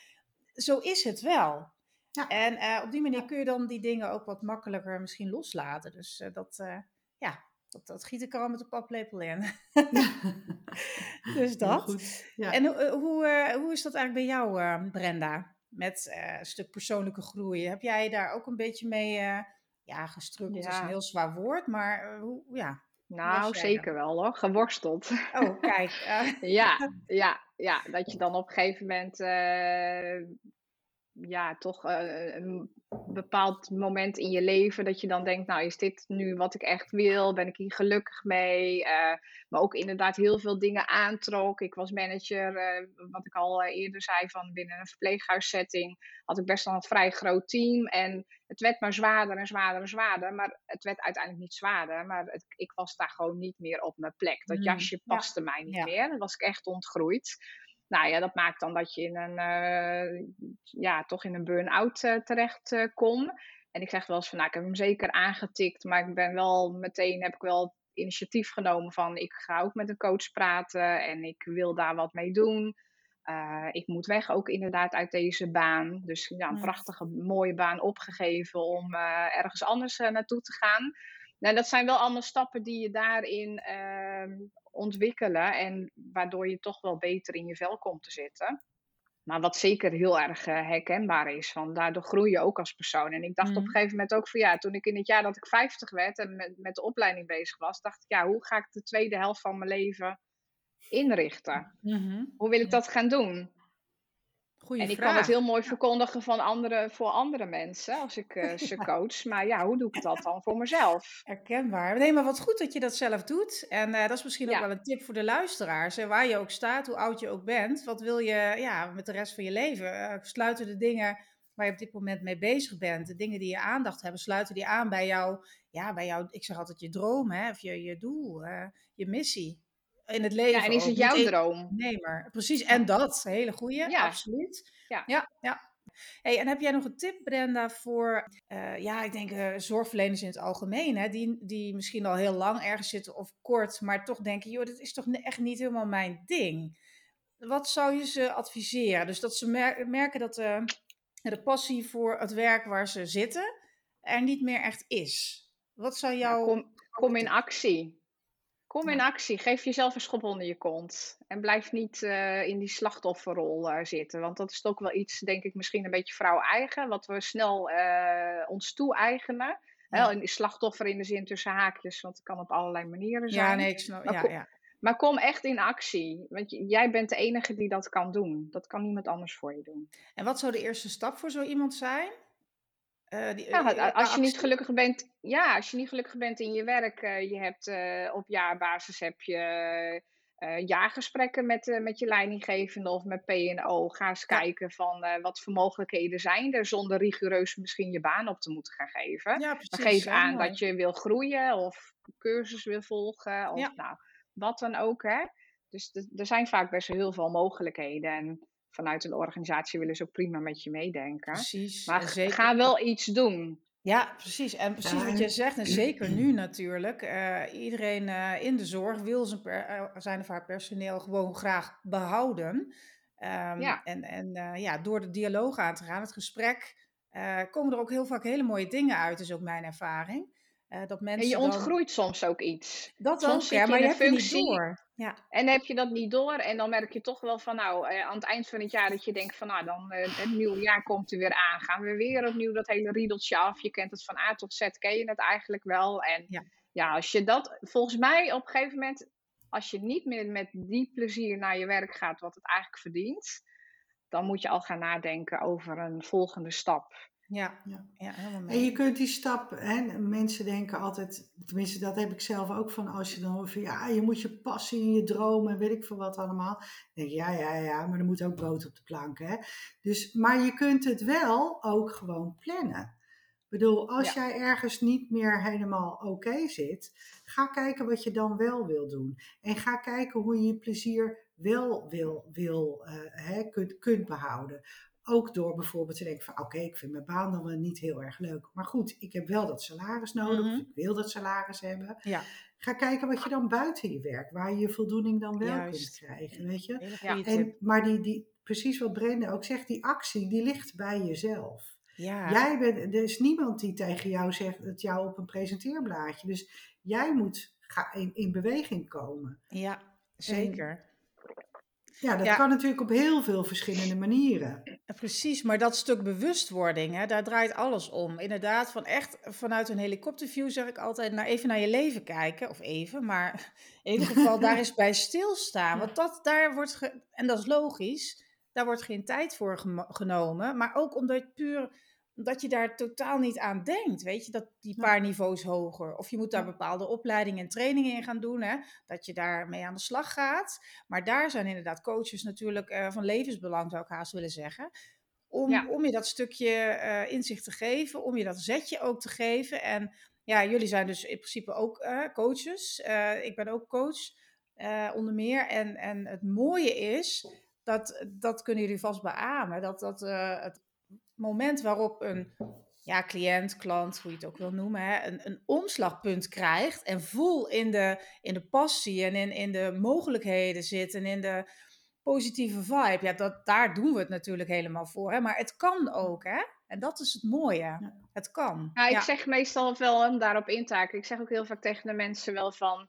zo is het wel. Ja. En uh, op die manier kun je dan die dingen ook wat makkelijker misschien loslaten. Dus uh, dat, uh, ja, dat, dat giet ik er al met de paplepel in. dus dat. Ja. En hoe, hoe is dat eigenlijk bij jou, Brenda? met een stuk persoonlijke groei. Heb jij daar ook een beetje mee ja, gestruggeld? Ja. is een heel zwaar woord, maar hoe, ja. Nou, zeker wel hoor, geworsteld. Oh, kijk. ja, ja, ja, dat je dan op een gegeven moment ja, toch uh, een bepaald moment in je leven dat je dan denkt, nou is dit nu wat ik echt wil? Ben ik hier gelukkig mee? Uh, maar ook inderdaad heel veel dingen aantrok. Ik was manager, uh, wat ik al eerder zei, van binnen een verpleeghuissetting had ik best wel een vrij groot team. En het werd maar zwaarder en zwaarder en zwaarder. Maar het werd uiteindelijk niet zwaarder. Maar het, ik was daar gewoon niet meer op mijn plek. Dat mm, jasje paste mij niet meer. Dan was ik echt ontgroeid nou ja, dat maakt dan dat je in een, uh, ja, toch in een burn-out uh, terecht uh, komt. En ik zeg wel eens van, nou, ik heb hem zeker aangetikt, maar ik ben wel meteen, heb ik wel initiatief genomen van, ik ga ook met een coach praten en ik wil daar wat mee doen. ik moet weg ook inderdaad uit deze baan. Dus ja, een prachtige, mooie baan opgegeven om ergens anders naartoe te gaan. Nou, dat zijn wel allemaal stappen die je daarin ehm, ontwikkelen en waardoor je toch wel beter in je vel komt te zitten. Maar wat zeker heel erg uh, herkenbaar is, van daardoor groei je ook als persoon. En ik dacht op een mhm. gegeven moment ook van ja, toen ik in het jaar dat ik 50 werd en met, met de opleiding bezig was, dacht ik ja, hoe ga ik de tweede helft van mijn leven inrichten? Mhm. Hoe wil ik dat gaan doen? En ik kan het heel mooi verkondigen van andere, voor andere mensen als ik uh, ze coach. Maar ja, hoe doe ik dat dan voor mezelf? Herkenbaar. Nee, maar wat goed dat je dat zelf doet. En uh, dat is misschien ook wel een tip voor de luisteraars. Hè, waar je ook staat, hoe oud je ook bent. Wat wil je ja, met de rest van je leven? Uh, sluiten de dingen waar je op dit moment mee bezig bent, de dingen die je aandacht hebben, sluiten die aan bij jou, ja, bij jou, ik zeg altijd je droom, hè, of je, je doel, je missie in het leven. Ja, en is het jouw droom? Nee, maar precies. En dat, hele goede, ja. absoluut. Ja, ja. ja. Hey, en heb jij nog een tip, Brenda, voor, uh, ja, ik denk uh, zorgverleners in het algemeen, hè, die, die misschien al heel lang ergens zitten of kort, maar toch denken, joh, dit is toch echt niet helemaal mijn ding. Wat zou je ze adviseren? Dus dat ze merken dat uh, de passie voor het werk waar ze zitten er niet meer echt is. Wat zou jou... kom, kom in actie. Kom in actie, geef jezelf een schop onder je kont. En blijf niet uh, in die slachtofferrol uh, zitten. Want dat is ook wel iets, denk ik, misschien een beetje vrouw-eigen. Wat we snel uh, ons toe-eigenen. Ja. slachtoffer in de zin tussen haakjes, want het kan op allerlei manieren zijn. Ja, nee, ik snap, maar, ja, kom, ja. maar kom echt in actie. Want jij bent de enige die dat kan doen. Dat kan niemand anders voor je doen. En wat zou de eerste stap voor zo iemand zijn? Uh, die, ja, uh, als je niet gelukkig bent, ja, als je niet gelukkig bent in je werk, uh, je hebt op jaarbasis heb je jaargesprekken met, met je leidinggevende of met PO. Ga eens ja. kijken van wat voor mogelijkheden zijn er zonder rigoureus misschien je baan op te moeten gaan geven. Ja, precies, maar geef aan mooi. dat je wil groeien of cursus wil volgen of nou, wat dan ook. Hè? Dus er zijn vaak best wel heel veel mogelijkheden. En vanuit een organisatie willen ze ook prima met je meedenken. Precies. Maar zeker... ga wel iets doen. Ja, precies. En precies wat je zegt, en zeker nu natuurlijk. Uh, iedereen uh, in de zorg wil zijn, per, uh, zijn of haar personeel gewoon graag behouden. Um, ja. En, en ja, door de dialoog aan te gaan, het gesprek, komen er ook heel vaak hele mooie dingen uit, is ook mijn ervaring. Dat mensen en je ontgroeit dan... soms ook iets. Dat soms ook, ja, maar je hebt functie... niet door. Ja. En heb je dat niet door en dan merk je toch wel van nou, eh, aan het eind van het jaar dat je denkt van nou, dan uh, het nieuwe jaar komt er weer aan. Gaan we weer opnieuw dat hele riedeltje af. Je kent het van A tot Z, ken je het eigenlijk wel. En ja, ja als je dat, volgens mij op een gegeven moment, als je niet meer met die plezier naar je werk gaat wat het eigenlijk verdient, dan moet je al gaan nadenken over een volgende stap. Ja, ja. ja helemaal mee. En je kunt die stap, hè, mensen denken altijd, tenminste dat heb ik zelf ook van als je dan van ja, je moet je passie in je dromen en weet ik veel wat allemaal. Dan denk je ja, ja, ja, maar er moet ook brood op de plank. Hè? Dus, maar je kunt het wel ook gewoon plannen. Ik bedoel, als jij ergens niet meer helemaal oké zit, ga kijken wat je dan wel wil doen. En ga kijken hoe je je plezier wel wil, wil uh, hè, kunt, kunt behouden. Ook door bijvoorbeeld te denken van oké, ik vind mijn baan dan wel niet heel erg leuk. Maar goed, ik heb wel dat salaris nodig. Mm ik wil dat salaris hebben. Ja. Ga kijken wat je dan buiten je werk, waar je je voldoening dan wel kunt krijgen. Weet je? Ja. En, maar die, die, precies wat Brenda ook zegt, die actie die ligt bij jezelf. Ja. Jij bent, er is niemand die tegen jou zegt het jou op een presenteerblaadje. Dus jij moet ga in, in beweging komen. Ja, zeker. Ja, dat kan natuurlijk op heel veel verschillende manieren. Precies, maar dat stuk bewustwording, hè, daar draait alles om. Inderdaad, van echt vanuit een helikopterview zeg ik altijd, naar even naar je leven kijken. Of even, maar in ieder geval daar is bij stilstaan. Want dat, daar wordt, en dat is logisch, daar wordt geen tijd voor genomen. Maar ook omdat puur dat je daar totaal niet aan denkt. Weet je, dat die paar niveaus hoger. Of je moet daar bepaalde opleidingen en trainingen in gaan doen. Hè? Dat je daarmee aan de slag gaat. Maar daar zijn inderdaad coaches natuurlijk uh, van levensbelang, zou ik haast willen zeggen. Om, om je dat stukje uh, inzicht te geven, om je dat zetje ook te geven. En ja, jullie zijn dus in principe ook uh, coaches. ik ben ook coach, onder meer. En, en het mooie is, dat, dat kunnen jullie vast beamen, dat, dat het moment waarop een ja, cliënt, klant, hoe je het ook wil noemen, hè, een, een omslagpunt krijgt en voel in de, in de passie en in, in de mogelijkheden zit en in de positieve vibe, ja, dat, daar doen we het natuurlijk helemaal voor. Hè? Maar het kan ook, hè? En dat is het mooie. Het kan. Ja, ik zeg meestal wel om daarop in te haken. Ik zeg ook heel vaak tegen de mensen wel van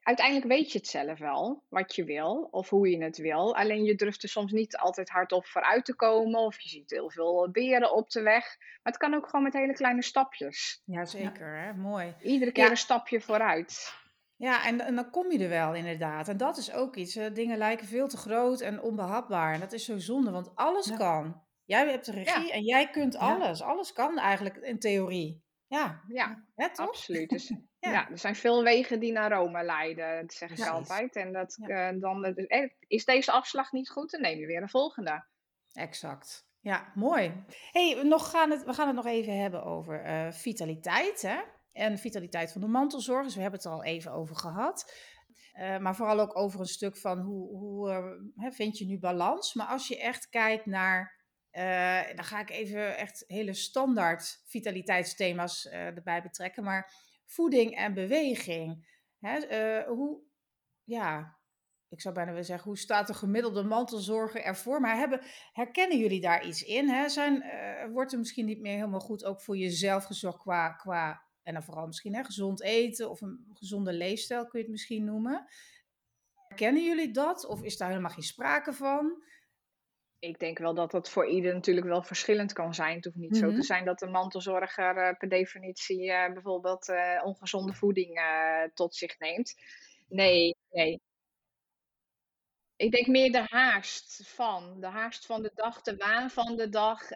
uiteindelijk weet je het zelf wel, wat je wil of hoe je het wil. Alleen je durft er soms niet altijd hardop vooruit te komen of je ziet heel veel beren op de weg. Maar het kan ook gewoon met hele kleine stapjes. Jazeker, ja. hè? mooi. Iedere keer een stapje vooruit. Ja, en, en, dan kom je er wel inderdaad. En dat is ook iets. dingen lijken veel te groot en onbehapbaar. En dat is zo zonde, want alles kan. Jij hebt de regie en jij kunt alles. Alles kan eigenlijk in theorie. Ja, ja, absoluut. Dus ja. er zijn veel wegen die naar Rome leiden, dat zeg ik altijd. En dat, uh, dan eh, is deze afslag niet goed, dan neem je weer een volgende. Exact. Ja, mooi. Hey, nog gaan het, we gaan het nog even hebben over uh, vitaliteit. Hè? En vitaliteit van de mantelzorg. Dus we hebben het er al even over gehad. Uh, maar vooral ook over een stuk van hoe, hoe vind je nu balans. Maar als je echt kijkt naar uh, dan ga ik even echt hele standaard vitaliteitsthema's uh, erbij betrekken. Maar voeding en beweging. Hè, uh, hoe, ja, ik zou bijna willen zeggen, hoe staat de gemiddelde mantelzorger ervoor? Maar hebben, herkennen jullie daar iets in? Hè? Zijn, wordt er misschien niet meer helemaal goed ook voor jezelf gezorgd qua, qua en dan vooral misschien hè, gezond eten of een gezonde leefstijl kun je het misschien noemen? Herkennen jullie dat? Of is daar helemaal geen sprake van? Ik denk wel dat dat voor ieder natuurlijk wel verschillend kan zijn. Het hoeft niet zo te mhm. zijn dat de mantelzorger uh, per definitie uh, bijvoorbeeld uh, ongezonde voeding tot zich neemt. Nee, nee. Ik denk meer de haast van. De haast van de dag, de waan van de dag.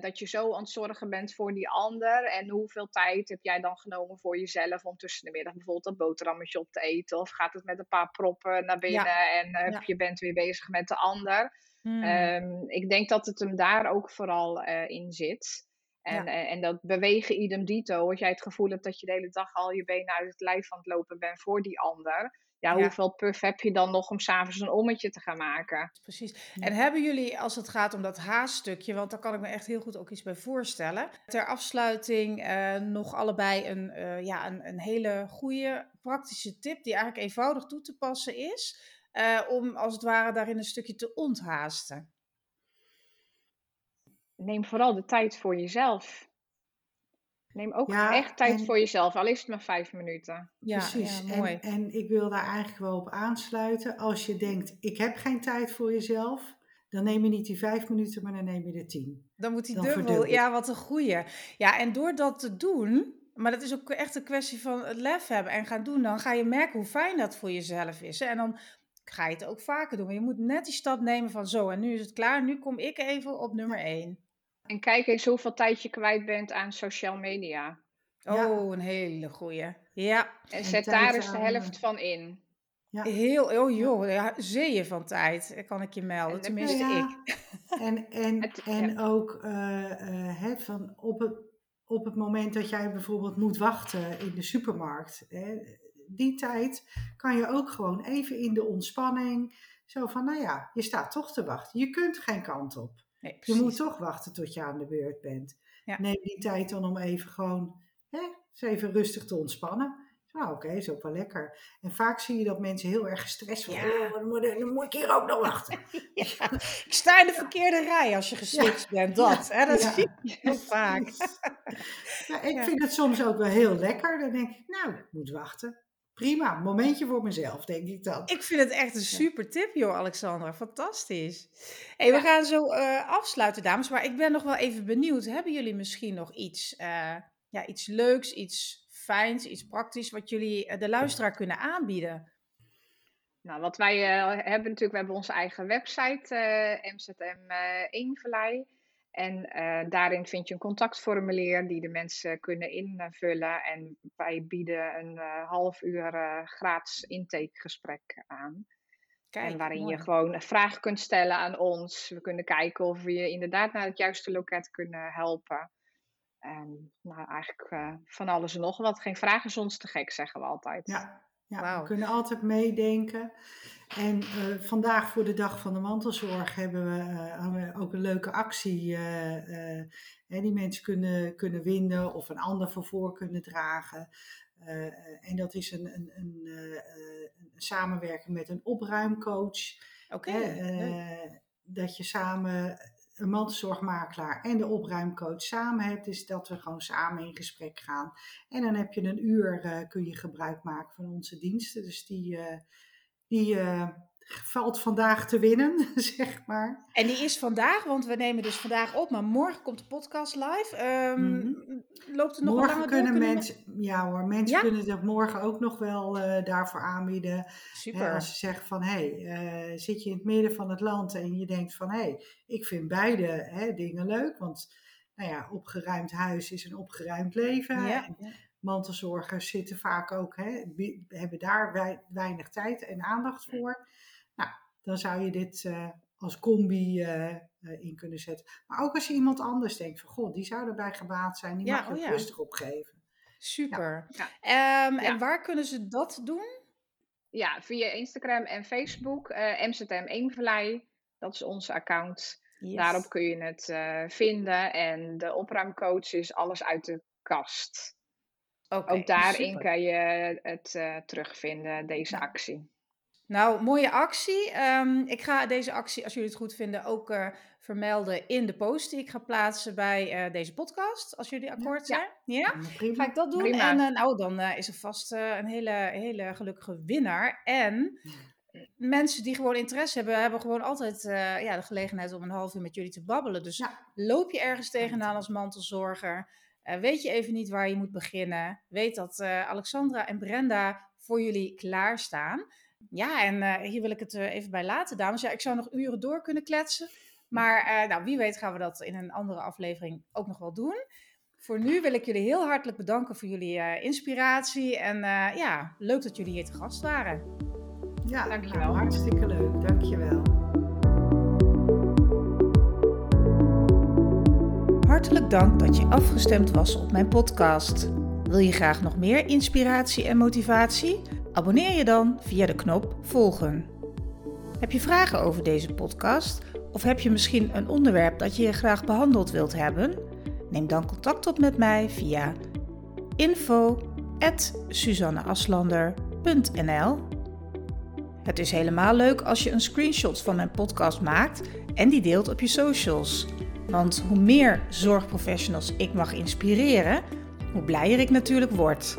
dat je zo aan het zorgen bent voor die ander. En hoeveel tijd heb jij dan genomen voor jezelf om tussen de middag bijvoorbeeld dat boterhammetje op te eten? Of gaat het met een paar proppen naar binnen en je bent weer bezig met de ander? Hmm. Ehm, ik denk dat het hem daar ook vooral uh, in zit. En, eh, en dat bewegen idem dito, als jij het gevoel hebt dat je de hele dag al je benen uit het lijf aan het lopen bent voor die ander. Ja, hoeveel puff heb je dan nog om s'avonds een ommetje te gaan maken? Precies. En hebben jullie, als het gaat om dat haasstukje, want daar kan ik me echt heel goed ook iets bij voorstellen. Ter afsluiting uh, nog allebei een, ja, een, een hele goede praktische tip die eigenlijk eenvoudig toe te passen is. Uh, om als het ware daarin een stukje te onthaasten? Neem vooral de tijd voor jezelf. Neem ook echt tijd voor jezelf, al is het maar vijf minuten. Ja, precies. Ja, mooi. En, en, ik wil daar eigenlijk wel op aansluiten. Als je denkt, ik heb geen tijd voor jezelf, dan neem je niet die vijf minuten, maar dan neem je de tien. Dan moet die dubbel. Ja, wat een goeie. Ja, en door dat te doen, maar dat is ook echt een kwestie van het lef hebben en gaan doen. Dan ga je merken hoe fijn dat voor jezelf is. En dan ga je het ook vaker doen. Maar je moet net die stap nemen van zo, en nu is het klaar. Nu kom ik even op nummer 1. En kijk eens hoeveel tijd je kwijt bent aan social media. Oh, een hele goeie. Ja. En zet daar eens de helft eh, van in. Ja. Heel, oh joh, ja, zeeën van tijd, kan ik je melden. Tenminste, ik. En, en, en ook uh, uh, van op, het, op het moment dat jij bijvoorbeeld moet wachten in de supermarkt. Hè, die tijd kan je ook gewoon even in de ontspanning. Zo van, nou ja, je staat toch te wachten. Je kunt geen kant op. je moet toch wachten tot je aan de beurt bent. Neem die tijd dan om even gewoon, hè, eens even rustig te ontspannen. Nou, oké, is ook wel lekker. En vaak zie je dat mensen heel erg gestrest van, oh, dan, moet, ik hier ook nog wachten. Ik sta in de verkeerde rij als je geswitcht bent, dat. Hè, dat zie je heel vaak. ik vind het soms ook wel heel lekker. Dan denk ik, nou, ik moet wachten prima, momentje voor mezelf, denk ik dan. Ik vind het echt een super tip, joh, Alexandra. Fantastisch. Hey, we gaan zo uh, afsluiten, dames. Maar ik ben nog wel even benieuwd. Hebben jullie misschien nog iets, uh, ja, iets leuks, iets fijns, iets praktisch... wat jullie uh, de luisteraar kunnen aanbieden? Nou, wat wij hebben natuurlijk... We hebben onze eigen website, MZM Eenverlei... En uh, daarin vind je een contactformulier die de mensen kunnen invullen. En wij bieden een uh, half uur uh, gratis intakegesprek aan. Kijk, en waarin je gewoon vragen kunt stellen aan ons. We kunnen kijken of we je inderdaad naar het juiste loket kunnen helpen. En nou, eigenlijk van alles en nog wat. Geen vraag is ons te gek, zeggen we altijd. Ja, ja we kunnen altijd meedenken. En uh, vandaag voor de Dag van de Mantelzorg hebben we, uh, we ook een leuke actie. Uh, die mensen kunnen, kunnen winnen of een ander voor kunnen dragen. en dat is een, een, een, een, samenwerking met een opruimcoach. Oké. Okay, dat je samen een mantelzorgmakelaar en de opruimcoach samen hebt, is dat we gewoon samen in gesprek gaan. En dan heb je een uur, kun je gebruik maken van onze diensten. Dus die die uh, valt vandaag te winnen, zeg maar. En die is vandaag, want we nemen dus vandaag op, maar morgen komt de podcast live. Um, Loopt het nog morgen langer kunnen door? mensen, Ja hoor, mensen kunnen het morgen ook nog wel uh, daarvoor aanbieden. Super. Hè, als ze zeggen van, hé, hey, uh, zit je in het midden van het land en je denkt van, hé, hey, ik vind beide hè, dingen leuk, want nou ja, opgeruimd huis is een opgeruimd leven. Ja mantelzorgers zitten vaak ook, hè, hebben daar weinig tijd en aandacht voor. Dan zou je dit uh, als combi uh, in kunnen zetten. Maar ook als je iemand anders denkt van, god, die zou erbij gebaat zijn, die ja, mag je oh ja. rustig opgeven. Super. Ja. Um, en waar kunnen ze dat doen? Ja, via Instagram en Facebook, uh, MZM Eemverlei. Dat is onze account. Yes. Daarop kun je het vinden. En de opruimcoach is alles uit de kast. Ook daarin kan je het uh, terugvinden, deze actie. Nou, mooie actie. Um, ik ga deze actie, als jullie het goed vinden, ook uh, vermelden in de post die ik ga plaatsen bij uh, deze podcast. Als jullie akkoord zijn. Ja, ja? ga ik dat doen. Prima. En nou, dan is er vast een hele, hele gelukkige winnaar. En mensen die gewoon interesse hebben, hebben gewoon altijd ja, de gelegenheid om een half uur met jullie te babbelen. Dus loop je ergens tegenaan als mantelzorger? Weet je even niet waar je moet beginnen? Weet dat Alexandra en Brenda voor jullie klaarstaan. Ja, en uh, hier wil ik het even bij laten, dames. Ja, ik zou nog uren door kunnen kletsen. Maar nou, wie weet gaan we dat in een andere aflevering ook nog wel doen. Voor nu wil ik jullie heel hartelijk bedanken voor jullie inspiratie. En ja, leuk dat jullie hier te gast waren. Ja, dankjewel. Nou, hartstikke leuk. Dankjewel. Hartelijk dank dat je afgestemd was op mijn podcast. Wil je graag nog meer inspiratie en motivatie? Abonneer je dan via de knop volgen. Heb je vragen over deze podcast? Of heb je misschien een onderwerp dat je graag behandeld wilt hebben? Neem dan contact op met mij via info.suzanneaslander.nl Het is helemaal leuk als je een screenshot van mijn podcast maakt en die deelt op je socials. Want hoe meer zorgprofessionals ik mag inspireren, hoe blijer ik natuurlijk word.